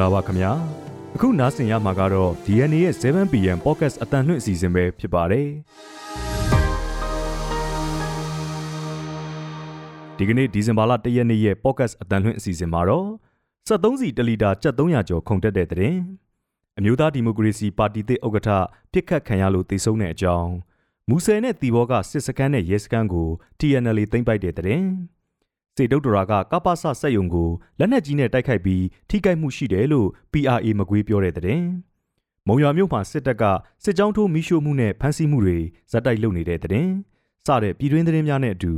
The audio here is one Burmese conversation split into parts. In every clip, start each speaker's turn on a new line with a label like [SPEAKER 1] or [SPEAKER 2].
[SPEAKER 1] ္ဂလာပါခင်ဗျာအခုနားဆင်ရမှာကတော့ DNA ရဲ့ 7PM Podcast အတန်လွှင့်အစီအစဉ်ပဲဖြစ်ပါတယ်ဒီကနေ့ဒီဇင်ဘာလ1ရက်နေ့ရဲ့ Podcast အတန်လွှင့်အစီအစဉ်မှာတော့73စီတလီတာ7300ကျော်ခုန်တက်တဲ့တဲ့အမျိုးသားဒီမိုကရေစီပါတီသစ်ဥက္ကဋ္ဌပြစ်ခတ်ခံရလို့တည်ဆုံတဲ့အကြောင်းမူဆယ်နဲ့တီဘောကစစ်စခန်းနဲ့ရဲစခန်းကို TNL သိမ်းပိုက်တဲ့တဲ့ စေတုတ်တရာကကပ္ပဆစက်ယုံကိုလက်နက်ကြီးနဲ့တိုက်ခိုက်ပြီးထိခိုက်မှုရှိတယ်လို့ PRA မကွေးပြောတဲ့တဲ့။မုံရွာမြို့မှာစစ်တပ်ကစစ်ကြောင်းထိုးမိရှို့မှုနဲ့ဖမ်းဆီးမှုတွေဇက်တိုက်လုပ်နေတဲ့တဲ့။စတဲ့ပြည်တွင်းသတင်းများနဲ့အတူ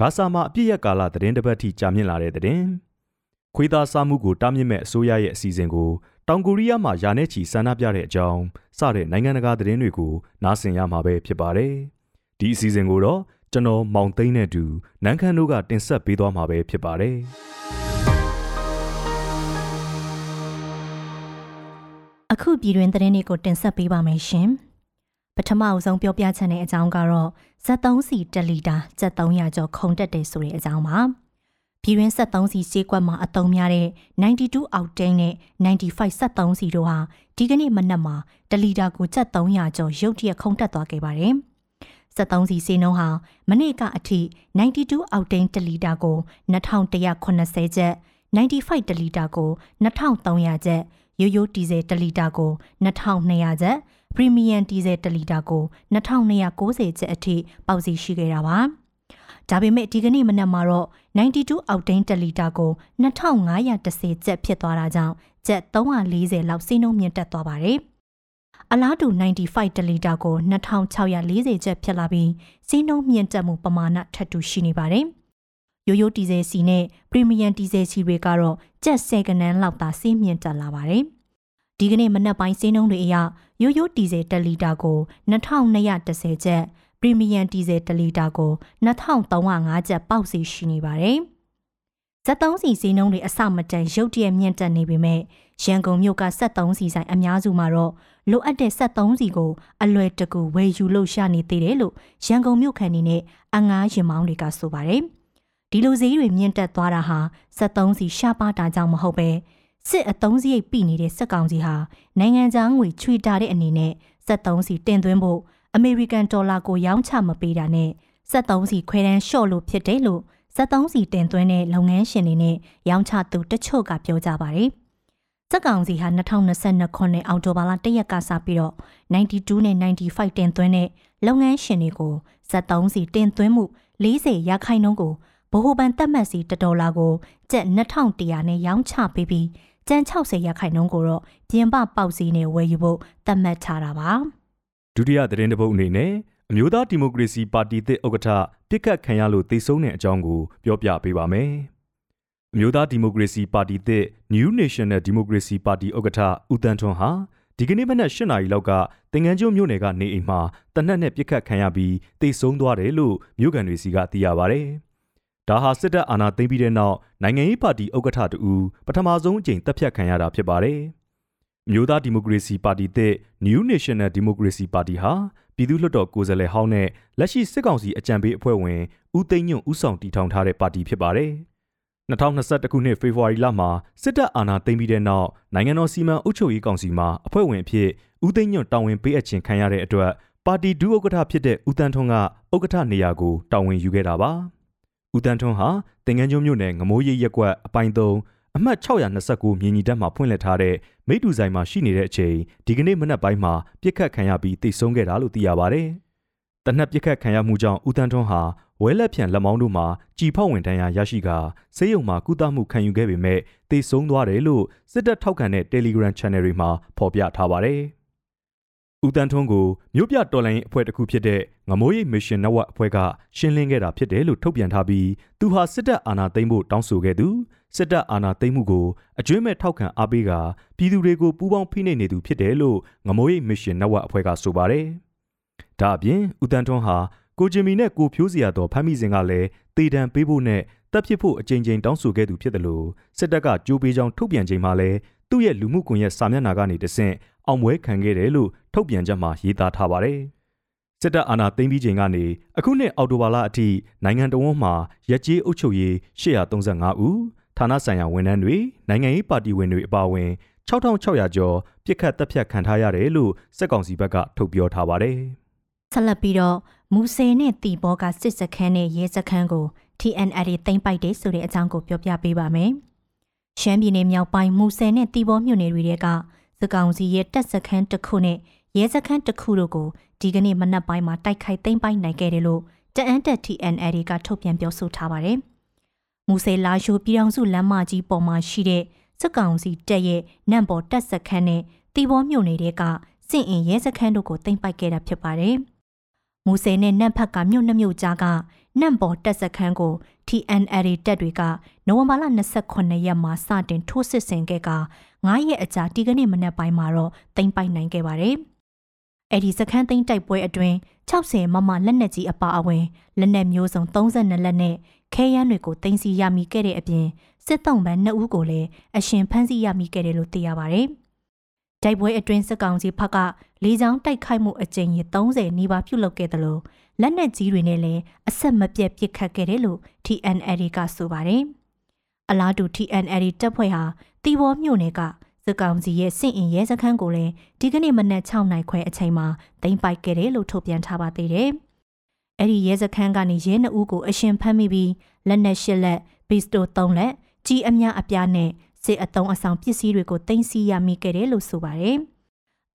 [SPEAKER 1] ဂါဇာမှာအပြစ်ရကာလသတင်းတစ်ပတ်ထိကြာမြင့်လာတဲ့တဲ့။ခွေးသားစားမှုကိုတားမြစ်မဲ့အစိုးရရဲ့အစီအစဉ်ကိုတောင်ကိုရီးယားမှာယာနဲ့ချီဆန္ဒပြတဲ့အကြောင်းစတဲ့နိုင်ငံတကာသတင်းတွေကိုနားဆင်ရမှာပဲဖြစ်ပါတယ်။ဒီအစီအစဉ်ကိုတော့ ကျွန်တော်မောင်သိန်းနဲ့တူနန်းခမ်းတို့ကတင်ဆက်ပေးသွားမှာပဲဖြစ်ပါတယ်။
[SPEAKER 2] အခုပြည်တွင်သတင်းတွေကိုတင်ဆက်ပေးပါမယ်ရှင်။ပထမအဆုံးပြောပြချင်တဲ့အကြောင်းကတော့73စီ1လီတာ7300ကျော်ခုံတက်တယ်ဆိုတဲ့အကြောင်းပါ။ပြည်တွင်73စီဈေးကွက်မှာအသုံးများတဲ့92အောက်တိန်းနဲ့95 73စီတို့ဟာဒီကနေ့မနက်မှာ1လီတာကို7300ကျော်ရုတ်တရက်ခုံတက်သွားခဲ့ပါတယ်။ 73စီစီနှုန်းဟာမနေ့ကအထိ92အောက်တိန်း1လီတာကို2180ကျပ်95တလီတာကို2300ကျပ်ရိုးရိုးဒီဇယ်1လီတာကို2200ကျပ်ပရီမီယံဒီဇယ်1လီတာကို2290ကျပ်အထိပေါက်စီရှိခဲ့တာပါဒါပေမဲ့ဒီကနေ့မနက်မှာတော့92အောက်တိန်း1လီတာကို2510ကျပ်ဖြစ်သွားတာကြောင့်ကျပ်340လောက်စီးနှုန်းမြင့်တက်သွားပါတယ်။ အလားတူ95တလီတာကို2640ကျပ်ဖြစ်လာပြီးစီးနှုန်းမြင့်တက်မှုပမာဏထပ်တူရှိနေပါတယ်။ရိုးရိုးဒီဇယ်စီနဲ့ပရီမီယံဒီဇယ်စီတွေကတော့ကျပ်10ကနန်းလောက်သာစီးမြင့်တက်လာပါတယ်။ဒီကနေ့မနက်ပိုင်းစီးနှုန်းတွေအရရိုးရိုးဒီဇယ်1လီတာကို2210ကျပ်ပရီမီယံဒီဇယ်1လီတာကို2305ကျပ်ပေါက်စီရှိနေပါတယ်။ဇက်သုံးစီစီနှုန်းတွေအစမတန်ရုတ်တရက်မြင့်တက်နေပေမဲ့ ရန်ကုန်မြို့က73စီဆိုင်အများစုမှာတော့လိုအပ်တဲ့73စီကိုအလွယ်တကူဝယ်ယူလို့ရနေသေးတယ်လို့ရန်ကုန်မြို့ခံနေနဲ့အငားရင်မောင်းတွေကဆိုပါတယ်။ဒီလိုဈေးတွေမြင့်တက်သွားတာဟာ73စီရှားပါတာကြောင့်မဟုတ်ပဲစစ်အသုံးစရိတ်ပြနေတဲ့စက်ကောင်စီဟာနိုင်ငံခြားငွေချွေတာတဲ့အနေနဲ့73စီတင်သွင်းဖို့အမေရိကန်ဒေါ်လာကိုရောင်းချမပေးတာနဲ့73စီခွဲတန်းလျှော့လို့ဖြစ်တယ်လို့73စီတင်သွင်းတဲ့လုပ်ငန်းရှင်တွေနဲ့ရောင်းချသူတချို့ကပြောကြပါတယ်။ စက်ကောင်စီဟာ2022ခုနှစ်အောက်တိုဘာလ1ရက်ကစပြီးတော့92နဲ့95တင်သွင်းတဲ့လုပ်ငန်းရှင်တွေကို73စီတင်သွင်းမှု40ရာခိုင်နှုန်းကိုဗဟိုဘဏ်တက်မှတ်စီ1ဒေါ်လာကိုကျပ်2100နဲ့ရောင်းချပေးပြီးကျန်60ရာခိုင်နှုန်းကိုတော့ပြင်ပပေါက်စီနဲ့ဝယ်ယူဖို့သတ်မှတ်ထားတာပါ
[SPEAKER 1] ဒုတိယသတင်းတစ်ပုဒ်အနေနဲ့အမျိုးသားဒီမိုကရေစီပါတီသစ်ဥက္ကဋ္ဌပြစ်ခတ်ခံရလို့သေဆုံးတဲ့အကြောင်းကိုပြောပြပေးပါမယ် အမျိုးသားဒီမိုကရေစီပါတီသစ် New National Democracy Party ဥက္ကဋ္ဌဦးတန်းထွန်းဟာဒီကနေ့မနက်၈နာရီလောက်ကတင်ငန်းကျွန်းမြို့နယ်ကနေအိမ်မှာတနက်နဲ့ပြစ်ခတ်ခံရပြီးတိတ်ဆုံးသွားတယ်လို့မြို့ကန်တွေစီကသိရပါဗျ။ဒါဟာစစ်တပ်အာဏာသိမ်းပြီးတဲ့နောက်နိုင်ငံရေးပါတီဥက္ကဋ္ဌတူပထမဆုံးအကြိမ်တပ်ဖြတ်ခံရတာဖြစ်ပါတယ်။မြို့သားဒီမိုကရေစီပါတီသစ် New National Democracy Party ဟာပြည်သူ့လွှတ်တော်ကိုယ်စားလှယ်ဟောင်းနဲ့လက်ရှိစစ်ကောင်စီအကြံပေးအဖွဲ့ဝင်ဦးသိန်းညွန့်ဦးဆောင်တည်ထောင်ထားတဲ့ပါတီဖြစ်ပါတယ်။ 2021ခုနှစ်ဖေဖော်ဝါရီလမှာစစ်တပ်အာဏာသိမ်းပြီးတဲ့နောက်နိုင်ငံတော်စီမံအုပ်ချုပ်ရေးကောင်စီမှာအဖွဲ့ဝင်အဖြစ်ဦးသိန်းညွန့်တာဝန်ပေးအပ်ခြင်းခံရတဲ့အတွက်ပါတီဒုဥက္ကဋ္ဌဖြစ်တဲ့ဦးတန်းထွန်းကဥက္ကဋ္ဌနေရာကိုတာဝန်ယူခဲ့တာပါ။ဦးတန်းထွန်းဟာတင်ငန်းကျွန်းမြို့နယ်ငမိုးရိပ်ရက်ကွက်အပိုင်း3အမှတ်629မြင်းကြီးတက်မှာဖွင့်လှစ်ထားတဲ့မိတူဆိုင်မှာရှိနေတဲ့အချိန်ဒီကနေ့မနက်ပိုင်းမှာပြစ်ခတ်ခံရပြီးတိတ်ဆုံးခဲ့တာလို့သိရပါဗျ။တနက်ပြစ်ခတ်ခံရမှုကြောင့်ဦးတန်းထွန်းဟာဝဲလက်ဖြန်လက်မောင်းတို့မှာကြည်ဖောက်ဝင်တန်းရာရရှိကာဆေးရုံမှာကုသမှုခံယူခဲ့ပေမဲ့တေဆုံးသွားတယ်လို့စစ်တပ်ထောက်ခံတဲ့ Telegram Channel တွေမှာဖော်ပြထားပါတယ်။ဦးတန်းထွန်းကိုမြို့ပြတော်လိုင်းအဖွဲ့တစ်ခုဖြစ်တဲ့ငမိုးရိပ် Mission Network အဖွဲ့ကရှင်းလင်းခဲ့တာဖြစ်တယ်လို့ထုတ်ပြန်ထားပြီးသူဟာစစ်တပ်အာဏာသိမ်းဖို့တောင်းဆိုခဲ့သူစစ်တပ်အာဏာသိမ်းမှုကိုအကျွမ်းမဲ့ထောက်ခံအားပေးကပြည်သူတွေကိုပူးပေါင်းဖိနှိပ်နေသူဖြစ်တယ်လို့ငမိုးရိပ် Mission Network အဖွဲ့ကဆိုပါတယ်။ဒါအပြင်ဦးတန်းထွန်းဟာ ကိုဂျင်မီနဲ့ကိုဖြိုးစရာတော်ဖမ်းမိစဉ်ကလည်းတေတံပေးဖို့နဲ့တပ်ဖြစ်ဖို့အကြိမ်ကြိမ်တောင်းဆိုခဲ့သူဖြစ်တယ်လို့စစ်တပ်ကကြိုးပေးကြောင်းထုတ်ပြန်ချိန်မှာလည်းသူ့ရဲ့လူမှုကွန်ရက်စာမျက်နှာကနေတဆင့်အောင်ပွဲခံခဲ့တယ်လို့ထုတ်ပြန်ချက်မှာရေးသားထားပါတယ်။စစ်တပ်အာဏာသိမ်းပြီးချိန်ကနေအခုနှစ်အောက်တိုဘာလအထိနိုင်ငံတော်ဝန်မှာရက်ကြီးအုပ်ချုပ်ရေး835ဦးဌာနဆိုင်ရာဝန်ထမ်းတွေနိုင်ငံရေးပါတီဝင်တွေအပါအဝင်6600ကျော်ပြစ်ခတ်တပ်ဖြတ်ခံထားရတယ်လို့စစ်ကောင်စီဘက်ကထုတ်ပြောထားပါတယ်။
[SPEAKER 2] ဆက်လက်ပြီးတော့ မူဆယ်နဲ့တီဘောကစစ်စခန်းနဲ့ရဲစခန်းကို TNL သိမ်းပိုက်တယ်ဆိုတဲ့အကြောင်းကိုပြောပြပေးပါမယ်။ရှမ်းပြည်နယ်မြောက်ပိုင်းမူဆယ်နဲ့တီဘောမြို့နယ်တွေကစကောင်စီရဲ့တပ်စခန်းတစ်ခုနဲ့ရဲစခန်းတစ်ခုတို့ကိုဒီကနေ့မနက်ပိုင်းမှာတိုက်ခိုက်သိမ်းပိုက်နိုင်ခဲ့တယ်လို့တအန်တက် TNL ကထုတ်ပြန်ပြောဆိုထားပါတယ်။မူဆယ်လာရှိုပြည်အောင်စုလမ်းမကြီးပေါ်မှာရှိတဲ့စစ်ကောင်စီတပ်ရဲ့နန့်ပေါ်တပ်စခန်းနဲ့တီဘောမြို့နယ်တွေကစင့်အင်ရဲစခန်းတို့ကိုသိမ်းပိုက်ခဲ့တာဖြစ်ပါတယ်။ မူဆယ်နဲ့နန့်ဖက်ကမြို့နှမြို့ကြားကနန့်ပေါ်တပ်စခန်းကို TNL တပ်တွေကနိုဝင်ဘာလ28ရက်မှာစတင်ထိုးစစ်ဆင်ခဲ့က9ရက်အကြာဒီကနေ့မနက်ပိုင်းမှာတော့သိမ်းပိုက်နိုင်ခဲ့ပါတယ်။အဲ့ဒီစခန်းသိမ်းတိုက်ပွဲအတွင်း60မမလက်နက်ကြီးအပါအဝင်လက်နက်မျိုးစုံ32လက်နဲ့ခဲယမ်းတွေကိုတင်စီရမိခဲ့တဲ့အပြင်စစ်တုံးပန်း2ဦးကိုလည်းအရှင်ဖမ်းဆီးရမိခဲ့တယ်လို့သိရပါတယ်။တိုက်ပွဲအတွင်းစစ်ကောင်စီဘက်က လေကြောင်းတိုက်ခိုက်မှုအကြိမ်ရေ30နီးပါးပြုလုပ်ခဲ့တယ်လို့လက်နက်ကြီးတွေနဲ့လည်းအဆက်မပြတ်ပစ်ခတ်ခဲ့တယ်လို့ TNL ကဆိုပါတယ်။အလားတူ TNL တပ်ဖွဲ့ဟာတီဘောမြို့နယ်ကစစ်ကောင်စီရဲ့စစ်အင်ရဲစခန်းကိုလည်းဒီကနေ့မနက်6နိုင်ခွဲအချိန်မှာသိမ်းပိုက်ခဲ့တယ်လို့ထုတ်ပြန်ထားပါသေးတယ်။အဲ့ဒီရဲစခန်းကနေရဲနှစ်ဦးကိုအရှင်ဖမ်းမိပြီးလက်နက်ရှစ်လက်ဘီစတို3လက်ကြီးအများအပြားနဲ့စစ်အုံအဆောင်ပစ္စည်းတွေကိုတင်စီရမိခဲ့တယ်လို့ဆိုပါတယ်။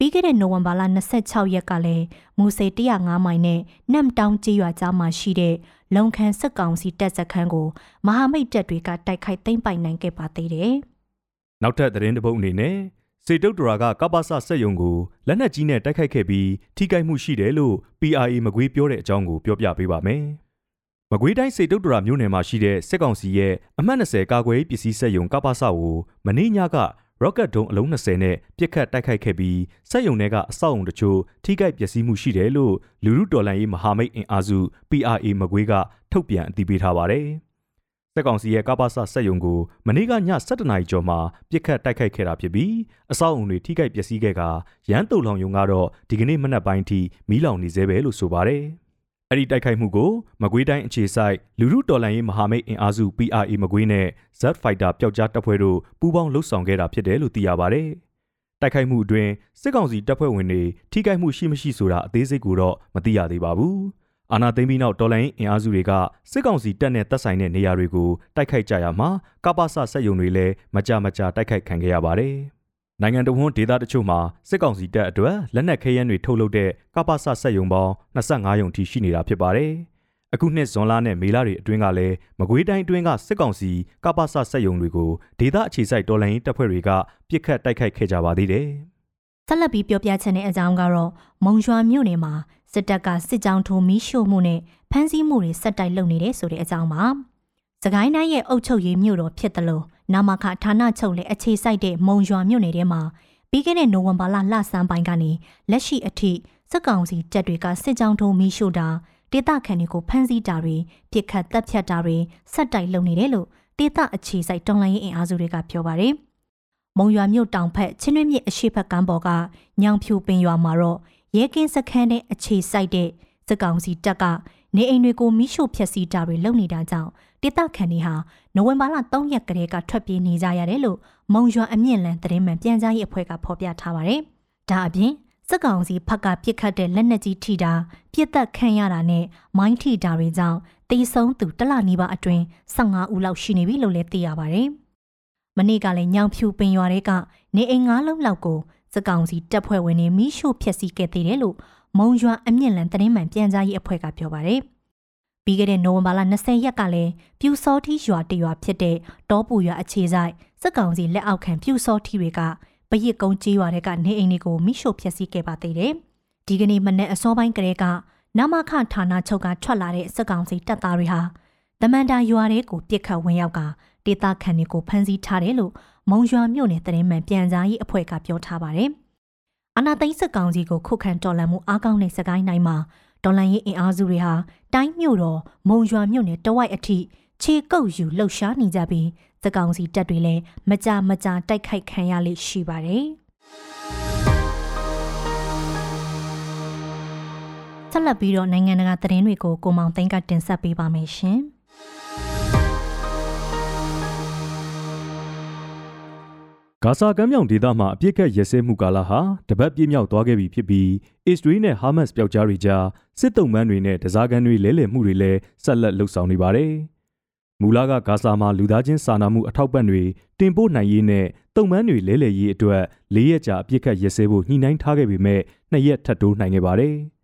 [SPEAKER 2] ပြီးခဲ့တဲ့နိုဝင်ဘာလ26ရက်ကလည်းမူစေ105မိုင်နဲ့နမ်တောင်ကျေးရွာကြားမှာရှိတဲ့လုံခန်စက်ကောင်စီတပ်စခန်းကိုမဟာမိတ်တပ်တွေကတိုက်ခိုက်သိမ်းပိုက်နိုင်ခဲ့ပါသေးတယ်။
[SPEAKER 1] နောက်ထပ်သတင်းတစ်ပုဒ်အနေနဲ့စေတုတ်တရာကကပ္ပစစက်ယုံကိုလက်နက်ကြီးနဲ့တိုက်ခိုက်ခဲ့ပြီးထိခိုက်မှုရှိတယ်လို့ PRA မကွေးပြောတဲ့အကြောင်းကိုပြောပြပေးပါမယ်။မကွေးတိုင်းစေတုတ်တရာမြို့နယ်မှာရှိတဲ့စစ်ကောင်စီရဲ့အမှတ်20ကာကွယ်ပစ္စည်းစက်ရုံကပ္ပစကိုမနေ့ညက rocket ဒုံးအလုံး20နဲ့ပစ်ခတ်တိုက်ခိုက်ခဲ့ပြီးစက်ရုံတွေကအဆောက်အုံတချို့ထိခိုက်ပျက်စီးမှုရှိတယ်လို့လူလူတော်လှန်ရေးမဟာမိတ်အင်အားစု PRA မကွေးကထုတ်ပြန်အသိပေးထားပါတယ်။စစ်ကောင်စီရဲ့ကပ္ပစစက်ရုံကိုမနေ့ကည7:00နာရီကျော်မှာပြစ်ခတ်တိုက်ခိုက်ခဲ့တာဖြစ်ပြီးအဆောက်အုံတွေထိခိုက်ပျက်စီးခဲ့ကရန်တုံလောင်ယုံကတော့ဒီကနေ့မနက်ပိုင်းထိမီးလောင်နေသေးပဲလို့ဆိုပါတယ်။ အဲ့ဒီတိုက်ခိုက်မှုကိုမကွေးတိုင်းအခြေစိုက်လူမှုတော်လှန်ရေးမဟာမိတ်အင်အားစု PRA မကွေးနဲ့ Z Fighter ပျောက်ကြားတပ်ဖွဲ့တို့ပူးပေါင်းလှုပ်ဆောင်ခဲ့တာဖြစ်တယ်လို့သိရပါဗျ။တိုက်ခိုက်မှုအတွင်းစစ်ကောင်စီတပ်ဖွဲ့ဝင်တွေထိခိုက်မှုရှိမရှိဆိုတာအသေးစိတ်ကိုတော့မသိရသေးပါဘူး။အာနာသိမ့်ပြီးနောက်တော်လိုင်းအင်အားစုတွေကစစ်ကောင်စီတပ်နဲ့တပ်ဆိုင်တဲ့နေရာတွေကိုတိုက်ခိုက်ကြရမှာကပ္ပစစက်ယုံတွေလည်းမကြမကြတိုက်ခိုက်ခံခဲ့ရပါတယ်။ နိုင်ငံတော်ဝန်ဒေသတချို့မှာစစ်ကောင်စီတပ်အတွက်လက်နက်ခဲယမ်းတွေထုတ်လုပ်တဲ့ကပ္ပစစက်ယုံပေါင်း25ယုံထိရှိနေတာဖြစ်ပါတယ်။အခုနှစ်ဇွန်လနဲ့မေလတွေအတွင်းကလည်းမကွေးတိုင်းအတွင်းကစစ်ကောင်စီကပ္ပစစက်ယုံတွေကိုဒေသအခြေစိုက်တော်လှန်ရေးတပ်ဖွဲ့တွေကပြစ်ခတ်တိုက်ခိုက်ခဲ့ကြပါသေးတယ်။
[SPEAKER 2] ဆက်လက်ပြီးပြောပြချင်တဲ့အကြောင်းကတော့မုံရွာမြို့နယ်မှာစစ်တပ်ကစစ်ကြောင်းထိုးမီးရှို့မှုနဲ့ဖမ်းဆီးမှုတွေဆက်တိုက်လုပ်နေတဲ့ဆိုတဲ့အကြောင်းပါ။စကိုင်းတိုင်းရဲ့အုပ်ချုပ်ရေးမြို့တော်ဖြစ်တယ်လို့ နာမခဌာနချုပ်လည်းအခြေစိုက်တဲ့မုံရွာမြို့နယ်ထဲမှာပြီးခဲ့တဲ့နိုဝင်ဘာလလဆန်းပိုင်းကနေလက်ရှိအထိစစ်ကောင်စီတပ်တွေကစစ်ကြောင်းထုံးမီးရှို့တာဒေသခံတွေကိုဖမ်းဆီးတာတွေပြစ်ခတ်တပ်ဖြတ်တာတွေဆက်တိုက်လုပ်နေတယ်လို့ဒေသအခြေစိုက်တော်လှန်ရေးအင်အားစုတွေကပြောပါတယ်။မုံရွာမြို့တောင်ဖက်ချင်းတွင်းမြစ်အရှိတ်ဖက်ကမ်းပေါ်ကညောင်ဖြူပင်ရွာမှာတော့ရဲကင်းစခန်းနဲ့အခြေစိုက်တဲ့စစ်ကောင်စီတပ်က နေအိမ်တွေကိုမိရှို့ဖျက်ဆီးတာတွေလုပ်နေတာကြောင့်ဒေသခံတွေဟာနိုဝင်ဘာလ3ရက်ကတည်းကထွက်ပြေးနေကြရတယ်လို့မုံရွာအမြင့်လန်သတင်းမှန်ပြန်ကြားရေးအဖွဲ့ကဖော်ပြထားပါတယ်။ဒါအပြင်စစ်ကောင်စီဖက်ကပြစ်ခတ်တဲ့လက်နက်ကြီးထိတာပြစ်သက်ခံရတာနဲ့မိုင်းထိတာတွေကြောင့်တေဆုံးသူတလနီးပါအတွင်း15ဦးလောက်ရှိနေပြီလို့လည်းသိရပါတယ်။မနေ့ကလည်းညောင်ဖြူပင်ရွာတွေကနေအိမ်၅လုံးလောက်ကိုစစ်ကောင်စီတပ်ဖွဲ့ဝင်တွေမိရှို့ဖျက်ဆီးခဲ့သေးတယ်လို့ မုံရွာအမြင့်လန်သတင်းမှန်ပြန်ကြားရေးအဖွဲ့ကပြောပါတယ်။ပြီးခဲ့တဲ့နိုဝင်ဘာလ20ရက်ကလည်းပြူစောထီရွာတရွာဖြစ်တဲ့တောပူရွာအခြေဆိုင်စစ်ကောင်စီလက်အောက်ခံပြူစောထီတွေကပရစ်ကုန်းကြီးရွာတွေကနေအိမ်တွေကိုမိရှို့ဖျက်ဆီးခဲ့ပါသေးတယ်။ဒီကနေ့မနေ့အစောပိုင်းကလေးကနမခဌာနချုပ်ကထွက်လာတဲ့စစ်ကောင်စီတပ်သားတွေဟာတမန်တာရွာတွေကိုပြစ်ခတ်ဝင်ရောက်ကဒေသခံတွေကိုဖမ်းဆီးထားတယ်လို့မုံရွာမြို့နယ်သတင်းမှန်ပြန်ကြားရေးအဖွဲ့ကပြောထားပါတယ်။ အနာသိန်းစစ်ကောင်စီကိုခုခံတော်လှန်မှုအားကောင်းတဲ့စကိုင်းတိုင်းမှာဒေါ်လန်ရေးအင်အားစုတွေဟာတိုင်းမြို့တော်မုံရွာမြို့နယ်တဝိုက်အထိခြေကုပ်ယူလှုပ်ရှားနေကြပြီးသကောင်စီတပ်တွေလည်းမကြမကြတိုက်ခိုက်ခံရလိမ့်ရှိပါတယ်။ဆက်လက်ပြီးတော့နိုင်ငံတကာသတင်းတွေကိုကိုမောင်သိန်းကတင်ဆက်ပေးပါမယ်ရှင်။
[SPEAKER 1] ဂါဇာကမ်းမြောင်ဒေသမှာအပြစ်ခတ်ရစဲမှုကာလဟာတပတ်ပြည့်မြောက်သွားခဲ့ပြီဖြစ်ပြီးအစ္စရေးနဲ့ဟာမတ်စ်ပျောက်ကြားတွေကြားစစ်တုံးပန်းတွေနဲ့တစားကန်တွေလဲလှယ်မှုတွေလည်းဆက်လက်လှုပ်ဆောင်နေပါတယ်။မူလကဂါဇာမှာလူသားချင်းစာနာမှုအထောက်ပံ့တွေတင်ပို့နိုင်ရေးနဲ့တုံပန်းတွေလဲလှယ်ရေးအတွက်၄ရက်ကြာအပြစ်ခတ်ရစဲဖို့ညှိနှိုင်းထားခဲ့ပေမဲ့နှစ်ရက်ထပ်တိုးနိုင်ခဲ့ပါတယ်။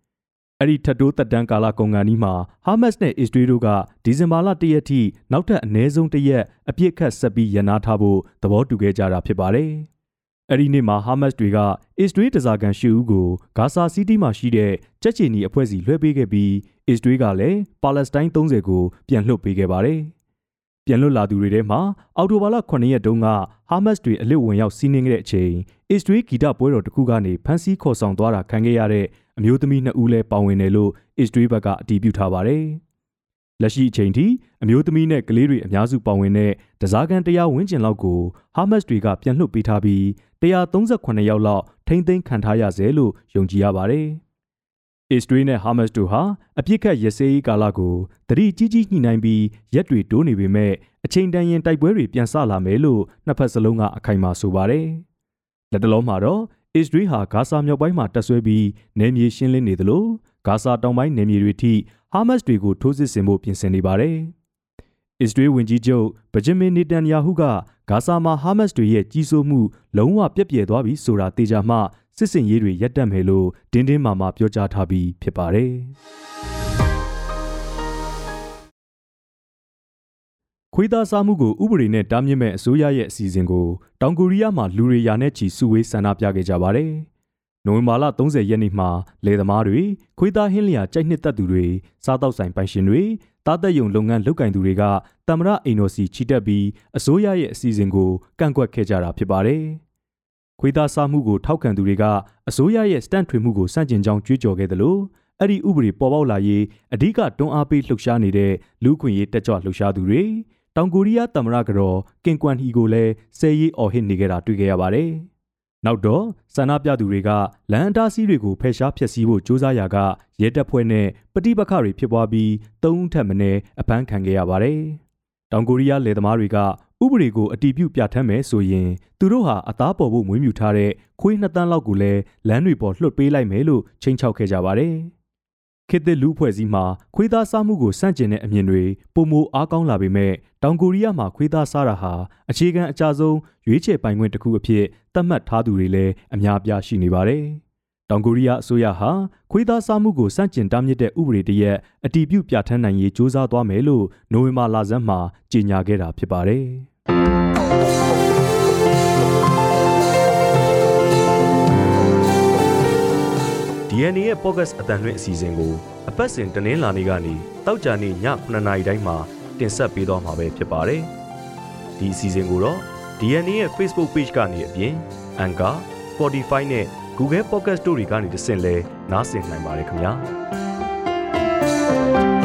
[SPEAKER 1] အဲ့ဒီထပ်တိုးသက်တမ်းကာလကုန်ကန်ဒီမှာဟာမတ်စ်နဲ့အစ္စရေးတို့ကဒီဇင်ဘာလ၁ရက်ထိနောက်ထပ်အနည်းဆုံးတစ်ရက်အပြစ်ခတ်ဆက်ပြီးရန်နာထားဖို့သဘောတူခဲ့ကြတာဖြစ်ပါတယ်။အဲ့ဒီနေ့မှာဟာမတ်စ်တွေကအစ္စရေးတစားကန်ရှူဦးကိုဂါဇာစီးတီးမှာရှိတဲ့ကြက်ချီနီအဖွဲ့စီလွှဲပေးခဲ့ပြီးအစ္စရေးကလည်းပါလက်စတိုင်း30ကိုပြန်လွှတ်ပေးခဲ့ပါတယ်။ပြန်လွတ်လာသူတွေထဲမှာအော်တိုဘာလ9ရက်တုန်းကဟာမတ်စ်တွေအလစ်ဝင်ရောက်စီးနင်းခဲ့တဲ့အချိန်အစ္စရေးဂီတပွဲတော်တစ်ခုကနေဖမ်းဆီးခေါ်ဆောင်သွားတာခံခဲ့ရတဲ့ အမျိုးသမီးနှစ်ဦးလည်းပါဝင်တယ်လို့အစ္စရေးဘက်ကအတည်ပြုထားပါတယ်။လက်ရှိအချိန်ထိအမျိုးသမီးနဲ့ကလေးတွေအများစုပါဝင်တဲ့တစားကန်တရားဝန်းကျင်လောက်ကိုဟာမတ်စ်တွေကပြန်လွှတ်ပေးထားပြီး138ယောက်လောက်ထိမ့်သိမ်းခံထားရစေလို့ယုံကြည်ရပါတယ်။အစ္စရေးနဲ့ဟာမတ်စ်တို့ဟာအပြစ်ခတ်ရစေးကာလကိုတတိကြီးကြီးညှိနှိုင်းပြီးရက်တွေတိုးနေပေမဲ့အချိန်တန်ရင်တိုက်ပွဲတွေပြန်ဆလာမယ်လို့နှစ်ဖက်စလုံးကအခိုင်အမာဆိုပါတယ်။လက်တလုံးမှာတော့ အစ္စရေးဟာဂါဇာမြောက်ပိုင်းမှာတပ်ဆွဲပြီးနယ်မြေရှင်းလင်းနေသလိုဂါဇာတောင်ပိုင်းနယ်မြေတွေထိဟာမတ်စ်တွေကိုထိုးစစ်ဆင်ဖို့ပြင်ဆင်နေပါတယ်။အစ္စရေးဝန်ကြီးချုပ်ဗဂျင်မင်နေတန်ယာဟုကဂါဇာမှာဟာမတ်စ်တွေရဲ့ကြီးစိုးမှုလုံးဝပြက်ပြယ်သွားပြီဆိုတာတေချာမှစစ်စင်ရေးတွေရပ်တန့်မယ်လို့တင်းတင်းမာမာပြောကြားထားပြီးဖြစ်ပါတယ်။ ခွေးသားစားမှုကိုဥပဒေနဲ့တားမြစ်မဲ့အစိုးရရဲ့အစီအစဉ်ကိုတောင်ကိုရီးယားမှာလူတွေရာနဲ့ချီစုဝေးဆန္ဒပြခဲ့ကြပါတယ်။နိုဝင်ဘာလ30ရက်နေ့မှာလယ်သမားတွေခွေးသားဟင်းလျာကြိုက်နှစ်သက်သူတွေစားတောက်ဆိုင်ပိုင်ရှင်တွေတားသက်ယုံလုပ်ငန်းလုပ်ကင်သူတွေကတမရအိမ်တော်စီချီတက်ပြီးအစိုးရရဲ့အစီအစဉ်ကိုကန့်ကွက်ခဲ့ကြတာဖြစ်ပါတယ်။ခွေးသားစားမှုကိုထောက်ခံသူတွေကအစိုးရရဲ့စတန့်ထွေမှုကိုစန့်ကျင်ကြောင်းကြွေးကြော်ခဲ့တယ်လို့အဲ့ဒီဥပဒေပေါ်ပေါက်လာရေးအဓိကတွန်းအားပေးလှုပ်ရှားနေတဲ့လူခွင့်ရေးတက်ကြွလှုပ်ရှားသူတွေ တောင်ကိုရီးယားသမ္မတကတော်ကင်ကွမ်ဟီကိုလည်းဆယ်ရေးအော်ဟစ်နေကြတာတွေ့ခဲ့ရပါတယ်။နောက်တော့ဆန္ဒပြသူတွေကလမ်းအတားဆီးတွေကိုဖယ်ရှားဖျက်ဆီးဖို့ကြိုးစားရာကရဲတပ်ဖွဲ့နဲ့ပဋိပက္ခတွေဖြစ်ပွားပြီးသုံးဦးထက်မနည်းအဖမ်းခံခဲ့ရပါတယ်။တောင်ကိုရီးယားလယ်သမားတွေကဥပဒေကိုအတီးပြုတ်ပြဋ္ဌာန်းမယ်ဆိုရင်သူတို့ဟာအသားပေါ်ဖို့မွေးမြူထားတဲ့ခွေးနှစ်တန်းလောက်ကိုလည်းလမ်းတွေပေါ်လွှတ်ပေးလိုက်မယ်လို့ချိန်ချောက်ခဲ့ကြပါတယ်။ ခေတ်သစ်လူဖွဲ့စည်းမှာခွေးသားစားမှုကိုစန့်ကျင်တဲ့အမြင်တွေပုံမအားကောင်းလာပေမဲ့တောင်ကိုရီးယားမှာခွေးသားစားတာဟာအခြေခံအကြဆုံးရွေးချယ်ပိုင်ခွင့်တစ်ခုအဖြစ်သတ်မှတ်ထားသူတွေလည်းအများပြားရှိနေပါတယ်။တောင်ကိုရီးယားအစိုးရဟာခွေးသားစားမှုကိုစန့်ကျင်တားမြစ်တဲ့ဥပဒေတရက်အတည်ပြုပြဋ္ဌာန်းနိုင်ရေးစ조사သွားမယ်လို့နိုဝင်ဘာလဆန်းမှာကြေညာခဲ့တာဖြစ်ပါတယ်။ DNA ရဲ့ podcast အတန်လွင့်အစီအစဉ်ကိုအပတ်စဉ်တနင်္လာနေ့ကနေတောက်ကြနေ့ည9:00နာရီတိုင်းမှာတင်ဆက်ပေးသွားမှာပဲဖြစ်ပါတယ်။ဒီအစီအစဉ်ကိုတော့ DNA ရဲ့ Facebook Page ကနေအပြင် Anchor, Spotify နဲ့ Google Podcast တို့တွေကနေတဆင့်လဲနားဆင်နိုင်ပါတယ်ခင်ဗျာ။